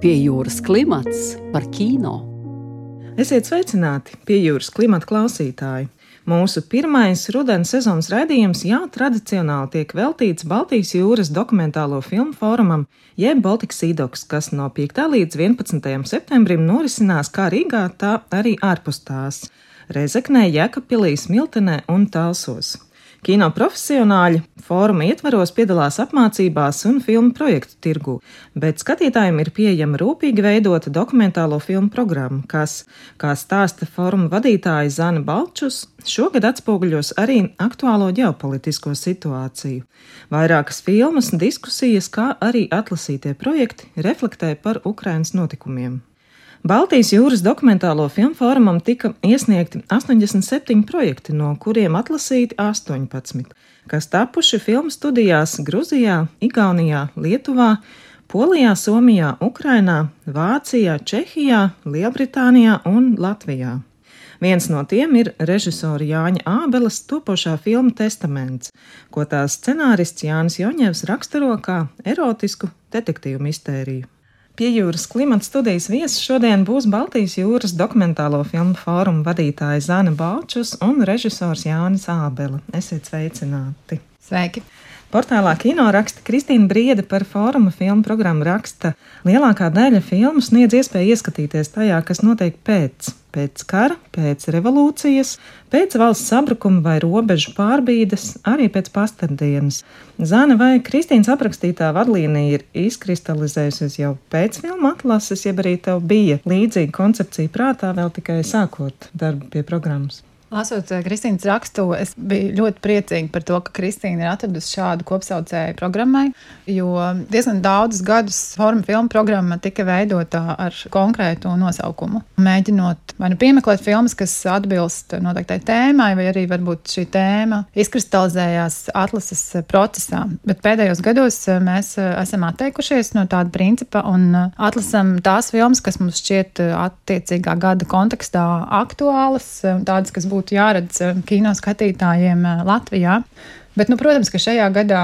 Pie jūras klimats par kino. Esiet sveicināti pie jūras klimata klausītāji! Mūsu pirmais rudens sezonas raidījums jau tradicionāli tiek veltīts Baltijas jūras dokumentālo filmu fórumam, jeb Baltikas īdoks, kas no 5. līdz 11. septembrim norisinās kā Rīgā, tā arī ārpus tās - Rezeknē, Jēkabpilī, Smiltenē un Talsos. Kino profesionāļi fóruma ietvaros piedalās apmācībās un filmu projektu tirgu, bet skatītājiem ir pieejama rūpīgi veidota dokumentālo filmu programma, kas, kā stāsta fóruma vadītāja Zana Balčus, šogad atspoguļos arī aktuālo ģeopolitisko situāciju. Vairākas filmas, diskusijas, kā arī atlasītie projekti reflektē par Ukrainas notikumiem. Baltijas jūras dokumentālo filmu fórumam tika iesniegti 87 projekti, no kuriem atlasīti 18, kas tapuši filmu studijās Gruzijā, Igaunijā, Lietuvā, Polijā, Somijā, Ukrainā, Vācijā, Čehijā, Lielbritānijā un Latvijā. Viens no tiem ir režisora Jāņa Ābeles topošā filma Testaments, ko tās scenārists Jānis Joņevs raksturo kā erotisku detektīvu mistēriju. Pie jūras klimata studijas viesis šodien būs Baltijas jūras dokumentālo filmu fóruma vadītāja Zana Baučus un režisors Jānis Ābele. Esiet sveicināti! Sveiki! Portālā kino raksta Kristīna Brieda par fóruma filmu programmu raksta. Lielākā daļa filmu sniedz iespēju ieskatīties tajā, kas notiek pēc, pēc kara, pēc revolūcijas, pēc valsts sabrukuma vai robežu pārbīdes, arī pēc pastardienas. Zana vai Kristīnas aprakstītā vadlīnija ir izkristalizējusies jau pēc filmu atlases, jeb arī tev bija līdzīga koncepcija prātā vēl tikai sākot darbu pie programmas? Lasot eh, Kristīnas rakstu, es biju ļoti priecīga par to, ka Kristīna ir atradusi šādu kopsaucēju programmai, jo diezgan daudzus gadus forma filmu programma tika veidota ar konkrētu nosaukumu. Mēģinot vai nu piemeklēt filmas, kas atbilst noteiktai tēmai, vai arī varbūt šī tēma izkristalizējās atlases procesā. Bet pēdējos gados eh, mēs eh, esam atteikušies no tāda principa un atlasam tās filmas, kas mums šķiet attiecīgā gada kontekstā aktuālas, tādas, kas būtu būtu jāredz eh, kino skatītājiem eh, Latvijā. Bet, nu, protams, ka šajā gadā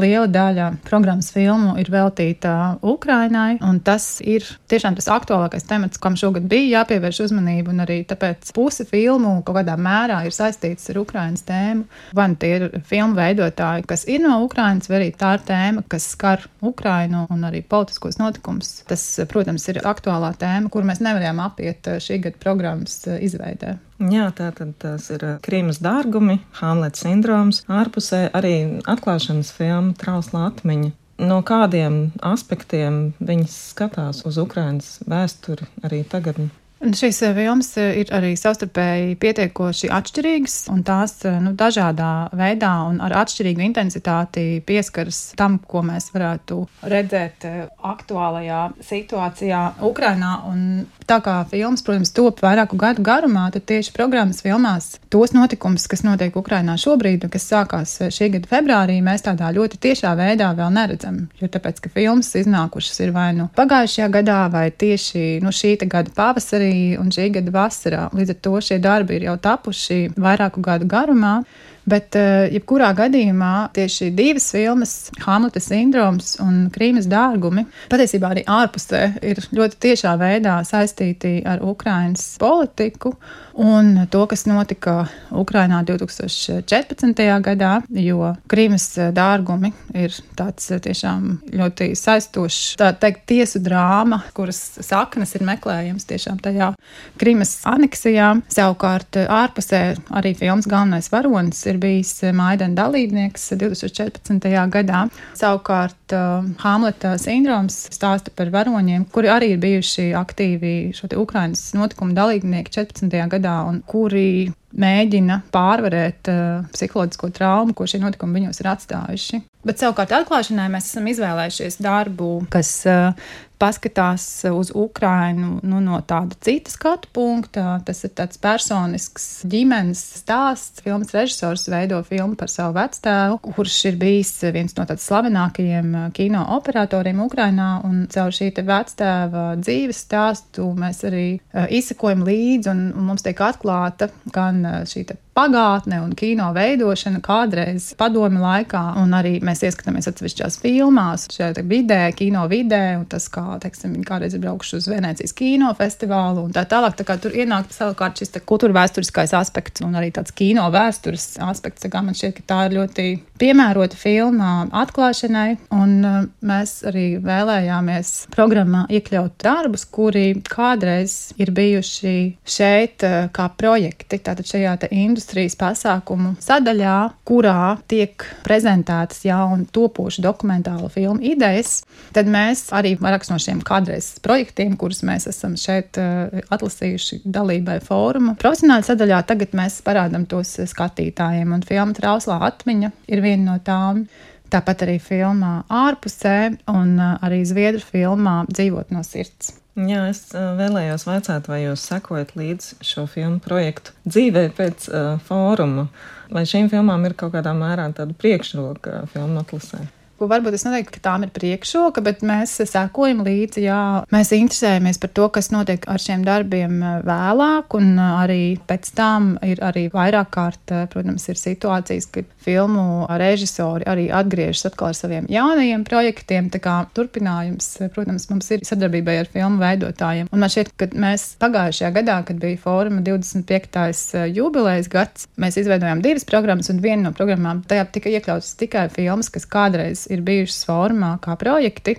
liela daļa programmas filmu ir veltīta Ukrainai, un tas ir tiešām tas aktuālākais temats, kam šogad bija jāpievērš uzmanība, arī tāpēc puse filmu kaut kādā mērā ir saistīts ar Ukrainas tēmu. Vai nu tie ir filmu veidotāji, kas ir no Ukrainas, vai arī tā ir tēma, kas skar Ukrainu un arī politiskos notikumus. Tas, protams, ir aktuālā tēma, kur mēs nevarējām apiet šī gada programmas izveidē. Jā, tā tad tas ir krīmas dārgumi, Hamlets sindroms, ārpusē arī atklāšanas filma Trausla atmiņa. No kādiem aspektiem viņas skatās uz Ukrainas vēsturi arī tagad? Un šīs eh, filmas eh, ir arī savstarpēji pietiekoši atšķirīgas, un tās eh, nu, dažādā veidā un ar atšķirīgu intensitāti pieskaras tam, ko mēs varētu redzēt aktuālajā situācijā Ukrainā. Un tā kā filmas, protams, top vairāku gadu garumā, tad tieši programmas filmās tos notikumus, kas notiek Ukrainā šobrīd, kas sākās šī gada februārī, mēs tādā ļoti tiešā veidā vēl neredzam. Jo tāpēc, ka filmas iznākušas ir vai nu pagājušajā gadā, vai tieši nu, šī gada pavasarī pavasarī un šī gada vasarā. Līdz ar to šie darbi ir jau tapuši vairāku gadu garumā. Bet, eh, jebkurā gadījumā, tieši divas filmas, Hamleta sindroms un Krīmas dārgumi, patiesībā arī ārpusē ir ļoti tiešā veidā saistīti ar Ukraiņas politiku un to, kas notika Ukrainā 2014. gadā, jo Krīmas dārgumi ir tāds tiešām ļoti saistošs, tā teikt, tiesu drāma, kuras saknes ir meklējams tiešām tajā Krīmas aneksijā. Savukārt ārpusē arī filmas galvenais varonis ir bijis Maidana dalībnieks 2014. gadā. Savukārt Hamleta sindroms stāsta par varoņiem, kuri arī ir bijuši aktīvi šo Ukrainas notikumu dalībnieki 14. gadā gadā un kuri mēģina pārvarēt uh, psiholoģisko traumu, ko šie notikumi viņos ir atstājuši. Bet savukārt atklāšanai mēs esam izvēlējušies darbu, kas uh, paskatās uz Ukrajinu nu, no tāda cita skatu punkta. Tas ir tāds personisks ģimenes stāsts. Filmas režisors veido filmu par savu vectēvu, kurš ir bijis viens no tādiem slavenākajiem uh, kino operatoriem Ukrajinā. Un caur šī vectēva dzīves stāstu mēs arī uh, izsekojam līdzi, un, mums tiek atklāta gan gan šī pagātne un kino veidošana kādreiz padomi laikā, un arī mēs ieskatāmies atsevišķās filmās, šajā vidē, kino vidē, un tas, kā, teiksim, viņi kādreiz ir braukuši uz Venecijas kino festivālu un tā tālāk. Tā kā tur ienāk savukārt šis kultūra vēsturiskais aspekts un arī tāds kino vēstures aspekts. Tā kā man šķiet, ka tā ir ļoti piemērota filma atklāšanai, un uh, mēs arī vēlējāmies programmā iekļaut darbus, kuri kādreiz ir bijuši šeit uh, kā projekti, tātad šajā industrijas pasākumu sadaļā, kurā tiek prezentētas jaunu topošu dokumentālu filmu idejas, tad mēs arī vairākus no šiem kādreiz projektiem, kurus mēs esam šeit uh, atlasījuši dalībai fóruma profesionāla sadaļā, tagad mēs parādām tos skatītājiem. Un filma Trauslā atmiņa ir viena no tām. Tāpat arī filmā ārpusē un uh, arī zviedru filmā Dzīvot no sirds. Jā, es vēlējos vaicāt, vai jūs sekojat līdz šo filmu projektu dzīvē pēc uh, fóruma, vai šīm filmām ir kaut kādā mērā tāda priekšroka filmu atlasē? Varbūt es neteiktu, ka tām ir priekšroka, bet mēs sekojam līdzi. Jā. Mēs interesējamies par to, kas notiek ar šiem darbiem eh, vēlāk, un eh, arī pēc tam ir arī vairāk kārt, eh, protams, ir situācijas, kad filmu režisori arī atgriežas atkal ar saviem jaunajiem projektiem. Tā kā turpinājums, protams, mums ir sadarbībai ar filmu veidotājiem. Un man šķiet, ka mēs pagājušajā gadā, kad bija fóruma 25. jubilejas gads, mēs izveidojām divas programmas, un viena no programmām tajā tika iekļautas tikai filmas, kas kādreiz ir bijušas formā kā projekti.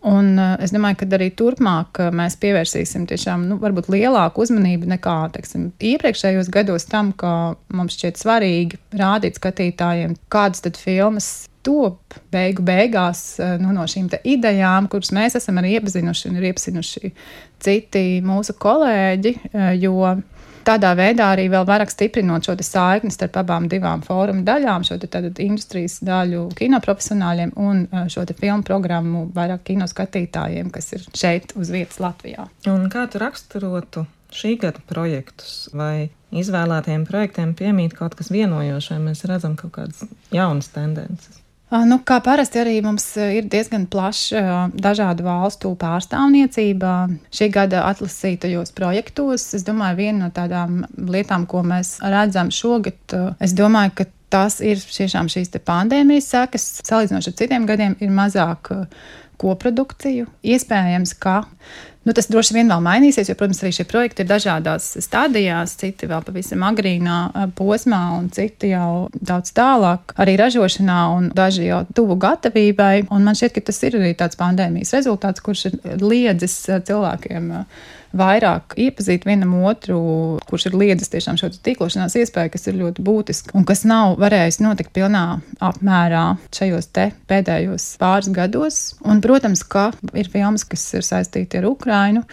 Un uh, es domāju, ka arī turpmāk uh, mēs pievērsīsim tiešām nu, lielāku uzmanību nekā teiksim, iepriekšējos gados tam, ka mums šķiet svarīgi rādīt skatītājiem, kādas tad filmas top beigu beigās uh, nu, no šīm idejām, kuras mēs esam arī iepazinuši un ir iepazinuši citi mūsu kolēģi. Jo tādā veidā arī vēl vairāk stiprinot šo saikni starp abām divām fóruma daļām, šo industrijas daļu kinoprofesionāļiem un eh, šo filmu programmu vairāk kino skatītājiem, kas ir šeit uz vietas Latvijā. Un kā tu raksturotu šī gada projektus vai izvēlētajiem projektiem piemīt kaut kas vienojošs, vai mēs redzam kaut kādas jaunas tendences? Nu, kā parasti arī mums ir diezgan plaša dažādu valstu pārstāvniecība šī gada atlasītajos projektos. Es domāju, viena no tādām lietām, ko mēs redzam šogad, es domāju, ka tas ir tiešām šīs pandēmijas sekas. Salīdzinot ar citiem gadiem, ir mazāk koprodukciju. Iespējams, ka Nu, tas droši vien vēl mainīsies, jo, protams, arī šie projekti ir dažādās stadijās, citi vēl pavisam agrīnā posmā, un citi jau daudz tālāk, arī ražošanā, un daži jau tuvu gatavībai. Un man šķiet, ka tas ir arī tāds pandēmijas rezultāts, kurš ir liedzis cilvēkiem vairāk iepazīt vienam otru, kurš ir liedzis tiešām šo tīklošanās iespēju, kas ir ļoti būtiska un kas nav varējis notikt pilnā apmērā šajos te pēdējos pāris gados. Un, protams, ka ir filmas, kas ir saistīti ar Ukrainu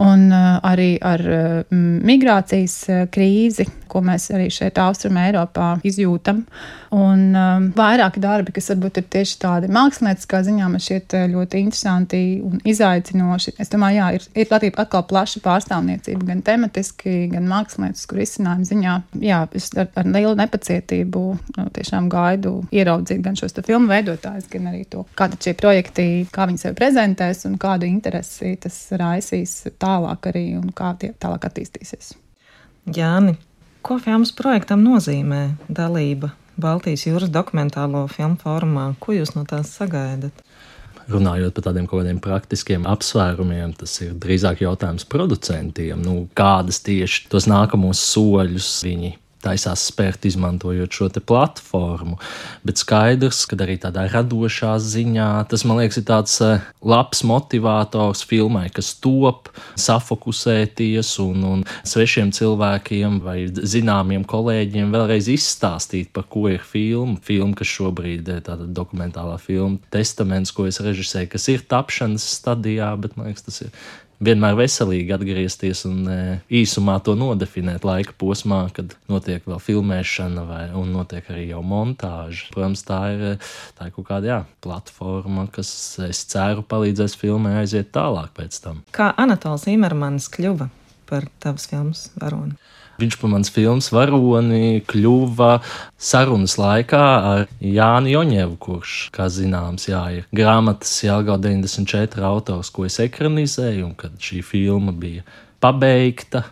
un uh, arī ar uh, migrācijas uh, krīzi, ko mēs arī šeit, Austrum Eiropā, izjūtam. Un um, vairāki darbi, kas varbūt ir tieši tādi mākslinieckā ziņā, man šķiet uh, ļoti interesanti un izaicinoši. Es domāju, jā, ir, ir Latvija atkal plaša pārstāvniecība, gan tematiski, gan māksliniecisku risinājumu ziņā. Jā, es ar, ar lielu nepacietību nu, tiešām gaidu ieraudzīt gan šos filmu veidotājus, gan arī to, kāda šie projekti, kā viņi sevi prezentēs un kādu interesi tas raisīs tālāk arī un kā tie tālāk attīstīsies. Jāni, Ko filmas projektam nozīmē dalība Baltijas jūras dokumentālo filmu formā? Ko jūs no tās sagaidat? Runājot par tādiem kaut kādiem praktiskiem apsvērumiem, tas ir drīzāk jautājums producentiem. Nu, kādas tieši tos nākamos soļus viņi taisās spērt, izmantojot šo platformu. Bet skaidrs, ka arī tādā radošā ziņā tas, man liekas, ir tāds eh, labs motivators filmai, kas top safokusēties un, un svešiem cilvēkiem vai zināmiem kolēģiem vēlreiz izstāstīt, par ko ir filma. Filma, kas šobrīd ir tāda dokumentālā filma, testaments, ko es režisēju, kas ir tapšanas stadijā, bet man liekas, tas ir vienmēr veselīgi atgriezties un e, īsumā to nodefinēt laika posmā, kad notiek vēl filmēšana vai, un notiek arī jau montāža. Protams, tā ir, e, tā ir kaut kāda jā, platforma, kas, es ceru, palīdzēs filmai aiziet tālāk pēc tam. Kā Anatols Imermans kļuva par tavas filmas varoni? Viņš par mans filmas varoni kļuva sarunas laikā ar Jānu Joņevu, kurš, kā zināms, jā, ir grāmatas Jāgau 94 autors, ko es ekranizēju, un kad šī filma bija pabeigta,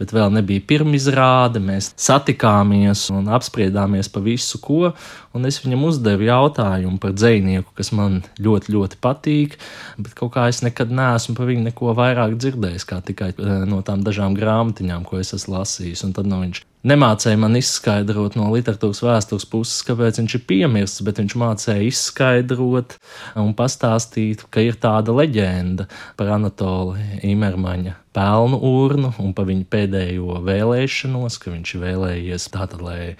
bet vēl nebija pirmizrāde. Mēs satikāmies un apspriedāmies par visu, ko. Un es viņam uzdevu jautājumu par dzinieku, kas man ļoti, ļoti patīk, bet kaut kā es nekad neesmu par viņu neko vairāk dzirdējis, kā tikai eh, no tām dažām grāmatiņām, ko es esmu lasījis. Un tad no viņš nemācīja man izskaidrot no literatūras vēstures puses, kāpēc viņš ir piemirsts, bet viņš mācīja izskaidrot un pastāstīt, ka ir tāda leģenda par Anatolu Imermaņa pelnu urnu un par viņa pēdējo vēlēšanos, ka viņš vēlējies tātad, lai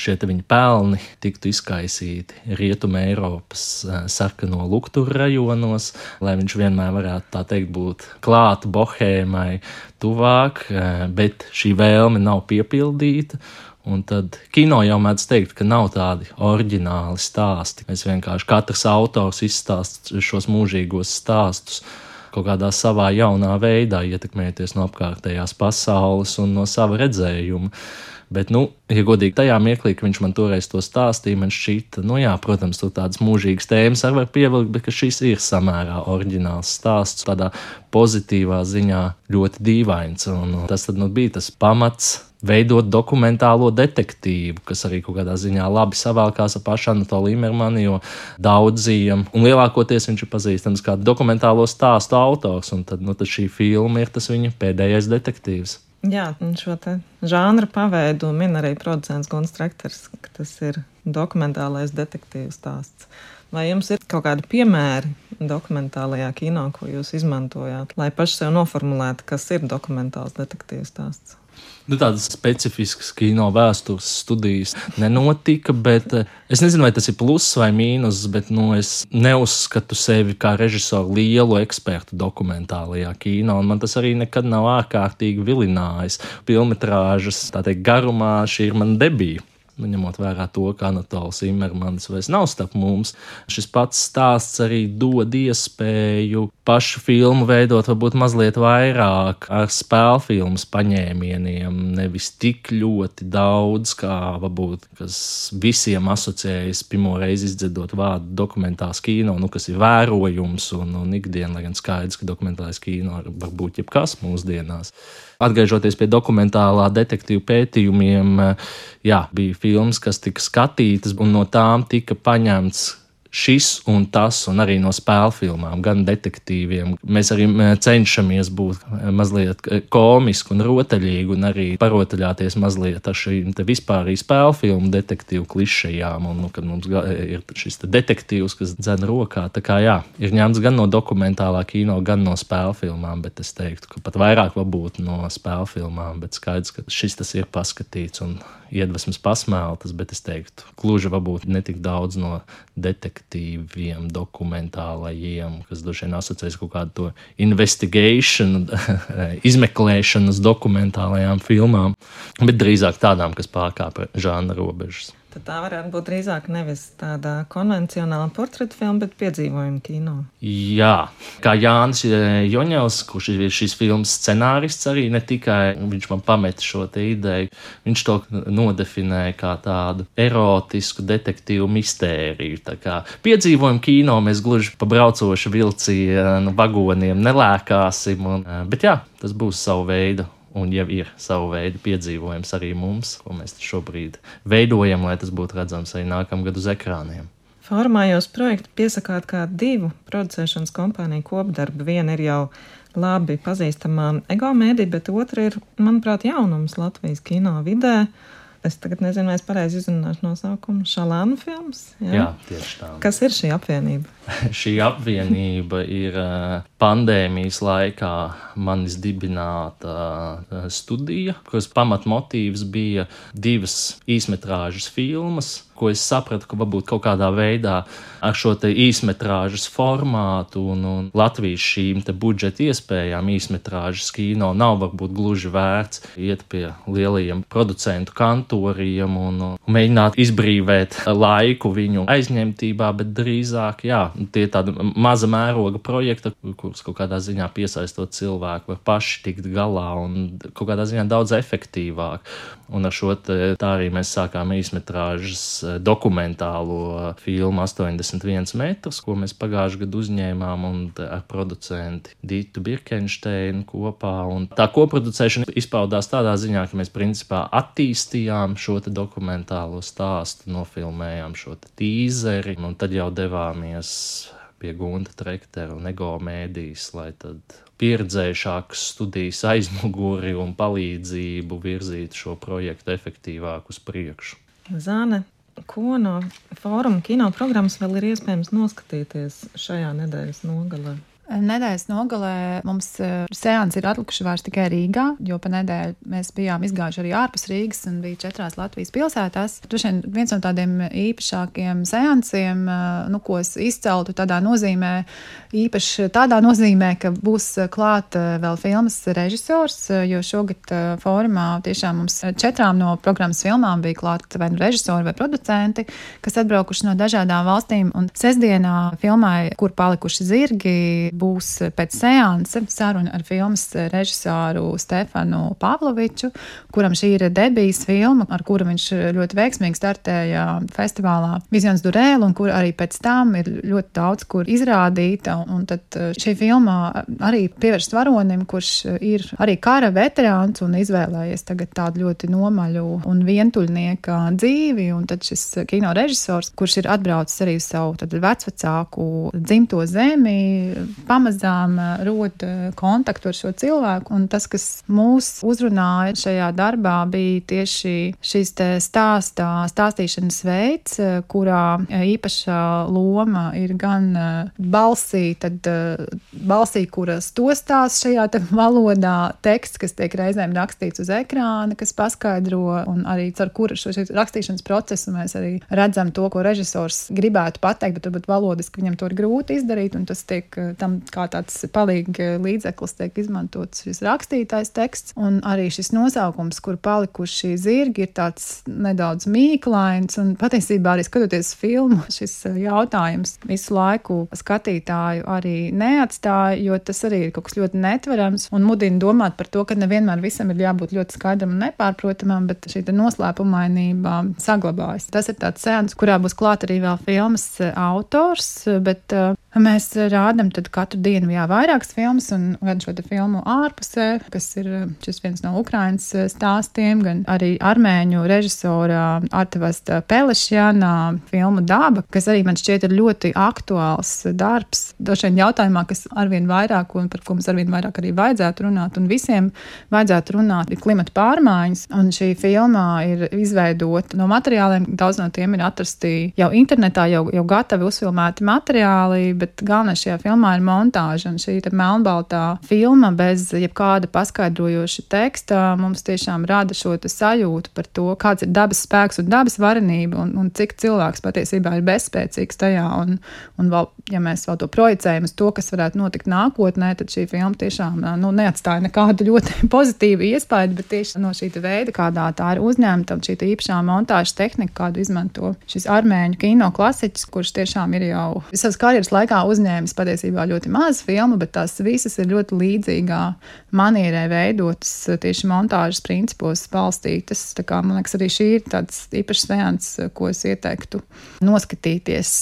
šie viņa pelni tiktu izkaisīti Rietumē Eiropas eh, sarkano lukturu rajonos, lai viņš vienmēr varētu tā teikt būt klāt bohēmai tuvāk, eh, bet šī vēlme nav piepildīta. Un tad kino jau mēdz teikt, ka nav tādi oriģināli stāsti. Mēs vienkārši katrs autors izstāsta šos mūžīgos stāstus kaut kādā savā jaunā veidā, ietekmēties no apkārtējās pasaules un no sava redzējuma. Bet, nu, ja godīgi tajā mirklī, kad viņš man toreiz to stāstīja, man šķita, nu, jā, protams, tur tādas mūžīgas tēmas arī var pievilkt, bet šis ir samērā oriģināls stāsts, tādā pozitīvā ziņā ļoti dīvains. Un tas tad, nu, bija tas pamats veidot dokumentālo detektīvu, kas arī kaut kādā ziņā labi savēlkās ar pašu Anatoliju Imermanu, jo daudziem, un lielākoties viņš ir pazīstams kā dokumentālo stāstu autors, un tad, nu, tad šī filma ir tas viņa pēdējais detektīvs. Jā, šo žanra paveidu min arī producents Guns Trekters, ka tas ir dokumentālais detektīvu stāsts. Vai jums ir kaut kādi piemēri dokumentālajā kino, ko jūs izmantojāt, lai paši sev noformulētu, kas ir dokumentāls detektīvu stāsts? Nu, tādas specifiskas kino vēstures studijas nenotika, bet eh, es nezinu, vai tas ir pluss vai mīnus, bet nu, es neuzskatu sevi kā režisoru lielu ekspertu dokumentālajā kino, man tas arī nekad nav ārkārtīgi vilinājis. Filmetrāžas, teikt, garumā šī ir mana debija. Nu, ņemot vērā to, ka Anatols Imermans vairs nav starp mums, šis pats stāsts arī dod iespēju pašu filmu veidot varbūt mazliet vairāk ar spēļu filmas paņēmieniem, nevis tik ļoti daudz, kā varbūt visiem asociējas pirmo reizi izdzirdot vārdu dokumentāls kino, nu, kas ir vērojums un, un ikdiena, lai gan skaidrs, ka dokumentālais kino var būt jebkas mūsdienās. Atgriežoties pie dokumentālā detektīvu pētījumiem, jā, bija filmas, kas tika skatītas, un no tām tika paņemts šis un tas, un arī no spēļu filmām, gan detektīviem. Mēs arī cenšamies būt mazliet komiski un rotaļīgi, un arī parotaļāties mazliet ar šīm vispārīgi spēļu filmu detektīvu klišejām. Un, nu, kad mums ir šis detektīvs, kas dzēna rokā, tā kā jā, ir ņemts gan no dokumentālā kino, gan no spēļu filmām, bet es teiktu, ka pat vairāk varbūt no spēļu filmām, bet skaidrs, ka šis tas ir paskatīts un iedvesmas pasmeltas, bet es teiktu, gluži varbūt ne tik daudz no detektīviem, dokumentālajiem, kas droši vien asociēs kaut kādu to investigation, izmeklēšanas dokumentālajām filmām, bet drīzāk tādām, kas pārkāpj žāna robežas. Tad tā varētu būt drīzāk nevis tāda konvencionāla portreta filma, bet piedzīvojuma kino. Jā, kā Jānis eh, Joņevs, kurš ir šīs filmas scenārists, arī ne tikai viņš man pameta šo ideju, viņš to nodefinēja kā tādu erotisku detektīvu mistēriju. Tā kā piedzīvojuma kino mēs gluži pa braucošu vilcienu vagoniem nelēkāsim, un, eh, bet jā, tas būs savu veidu un jau ir savu veidu piedzīvojums arī mums, ko mēs šobrīd veidojam, lai tas būtu redzams arī nākamgad uz ekrāniem. Formā jūs projektu piesakāt kā divu producēšanas kompāniju kopdarbu. Viena ir jau labi pazīstamā ego mēdī, bet otra ir, manuprāt, jaunums Latvijas kino vidē. Es tagad nezinu, vai es pareizi izrunāšu nosaukumu. Šalānu filmas. Jā? jā, tieši tā. Kas ir šī apvienība? šī apvienība ir eh, pandēmijas laikā manis dibināta eh, studija, kuras pamatmotīvs bija divas īsmetrāžas filmas ko es sapratu, ka varbūt kaut kādā veidā ar šo īsmetrāžas formātu un, un Latvijas šīm budžeta iespējām īsmetrāžas kino nav varbūt gluži vērts iet pie lielajiem producentu kantoriem un, un mēģināt izbrīvēt laiku viņu aizņemtībā, bet drīzāk, jā, tie tādi maza mēroga projekti, kurus kaut kādā ziņā piesaistot cilvēku, var paši tikt galā un kaut kādā ziņā daudz efektīvāk. Un ar šo tā arī mēs sākām īsmetrāžas dokumentālo filmu 81 metrus, ko mēs pagājušajā gadā uzņēmām un ar producentu Dītu Birkensteinu kopā. Un tā koproducēšana izpaudās tādā ziņā, ka mēs principā attīstījām šo dokumentālo stāstu, nofilmējām šo tīzeri un tad jau devāmies pie Gunta Trektera un Ego mēdīs, lai tad pieredzējušākas studijas aizmuguri un palīdzību virzītu šo projektu efektīvāk uz priekšu. Zāne, ko no fóruma kino programmas vēl ir iespējams noskatīties šajā nedēļas nogalē? Nedēļas nogalē mums eh, sēnes ir atlikuši vairs tikai Rīgā, jo pa nedēļu mēs bijām izgājuši arī ārpus Rīgas un bija četrās Latvijas pilsētās. Droši vien viens no tādiem īpašākiem sēnesiem, eh, nu, ko es izceltu tādā nozīmē, īpaši tādā nozīmē, ka būs klāt eh, vēl filmas režisors, jo šogad fórumā tiešām mums četrām no programmas filmām bija klāt vai nu režisori vai producenti, kas atbraukuši no dažādām valstīm. Un sestdienā filmai, kur palikuši zirgi, būs pēc seansa saruna ar filmas režisoru Stefanu Pavloviču, kuram šī ir debijas filma, ar kuru viņš ļoti veiksmīgi startēja festivālā Visions Durēl, un kur arī pēc tam ir ļoti daudz kur izrādīta. Un tad eh, šī filma arī pievērst varonim, kurš ir arī kara veterāns un izvēlējies tagad tādu ļoti nomaļu un vientuļnieka dzīvi. Un tad šis kino režisors, kurš ir atbraucis arī savu vecvecāku dzimto zemi, pamazām rod kontaktu ar šo cilvēku. Un tas, kas mūs uzrunāja šajā darbā, bija tieši šis stāstā, stāstīšanas veids, kurā īpašā loma ir gan balsī, tad balsī, kuras to stāsta šajā valodā, teksts, kas tiek reizēm rakstīts uz ekrāna, kas paskaidro, un arī caur kuru šo rakstīšanas procesu mēs arī redzam to, ko režisors gribētu pateikt, bet varbūt valodiski viņam to ir grūti izdarīt, un tas tiek tam kā tāds palīgi līdzeklis tiek izmantots šis rakstītais teksts, un arī šis nosaukums, kur palikuši zirgi, ir tāds nedaudz mīklains, un patiesībā arī skatoties filmu, šis jautājums visu laiku skatītāju arī neatstāja, jo tas arī ir kaut kas ļoti netverams un mudina domāt par to, ka nevienmēr visam ir jābūt ļoti skaidram un nepārprotamam, bet šī noslēpumainība saglabājas. Tas ir tāds sēns, kurā būs klāt arī vēl filmas autors, bet mēs rādam tad katru dienu jā, vairākas filmas, un gan šo filmu ārpusē, kas ir eh, viens no Ukrainas eh, stāstiem, gan arī armēņu režisora Artevasta Pelešjana filmu Daba, kas arī man šķiet ir ļoti aktuāls darbs. Došiem jautājumā, kas arvien vairāk un par ko mums arvien vairāk arī vajadzētu runāt, un visiem vajadzētu runāt, ir klimata pārmaiņas, un šī filmā ir izveidota no materiāliem, daudz no tiem ir atrasti jau internetā, jau, jau gatavi uzfilmēti materiāli, bet galvenais šajā filmā ir montāža. Un šī melnbaltā filma bez jebkāda paskaidrojoša teksta mums tiešām rada šo sajūtu par to, kāds ir dabas spēks un dabas varenība un, un cik cilvēks patiesībā ir bezspēcīgs tajā. Un, un vēl, ja mēs vēl to projicējam uz to, kas varētu notikt nākotnē, tad šī filma tiešām nu, neatstāja nekādu ļoti pozitīvu iespaidu, bet tieši no šī veida, kādā tā ir uzņemta, šī īpašā montāžas tehnika, kādu izmanto šis armēņu kino klasiķis, kurš tiešām ir jau savas karjeras laikā uzņēmis patiesībā ļoti maz filmu, bet tās visas ir ļoti līdzīgā manierē veidotas, tieši montāžas principos balstītas. Tā kā, man liekas, arī šī ir tāds īpašs sēns, ko es ieteiktu noskatīties.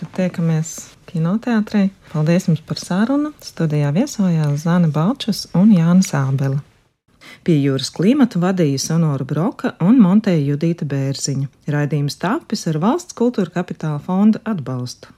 Tad tiekamies kinoteātrī. Paldies jums par sarunu. Studijā viesojās Zana Balčus un Jānis Ābela. Pie jūras klimatu vadīja Sonora Broka un Monteja Judīta Bērziņa. Raidījums tapis ar valsts kultūra kapitāla fonda atbalstu.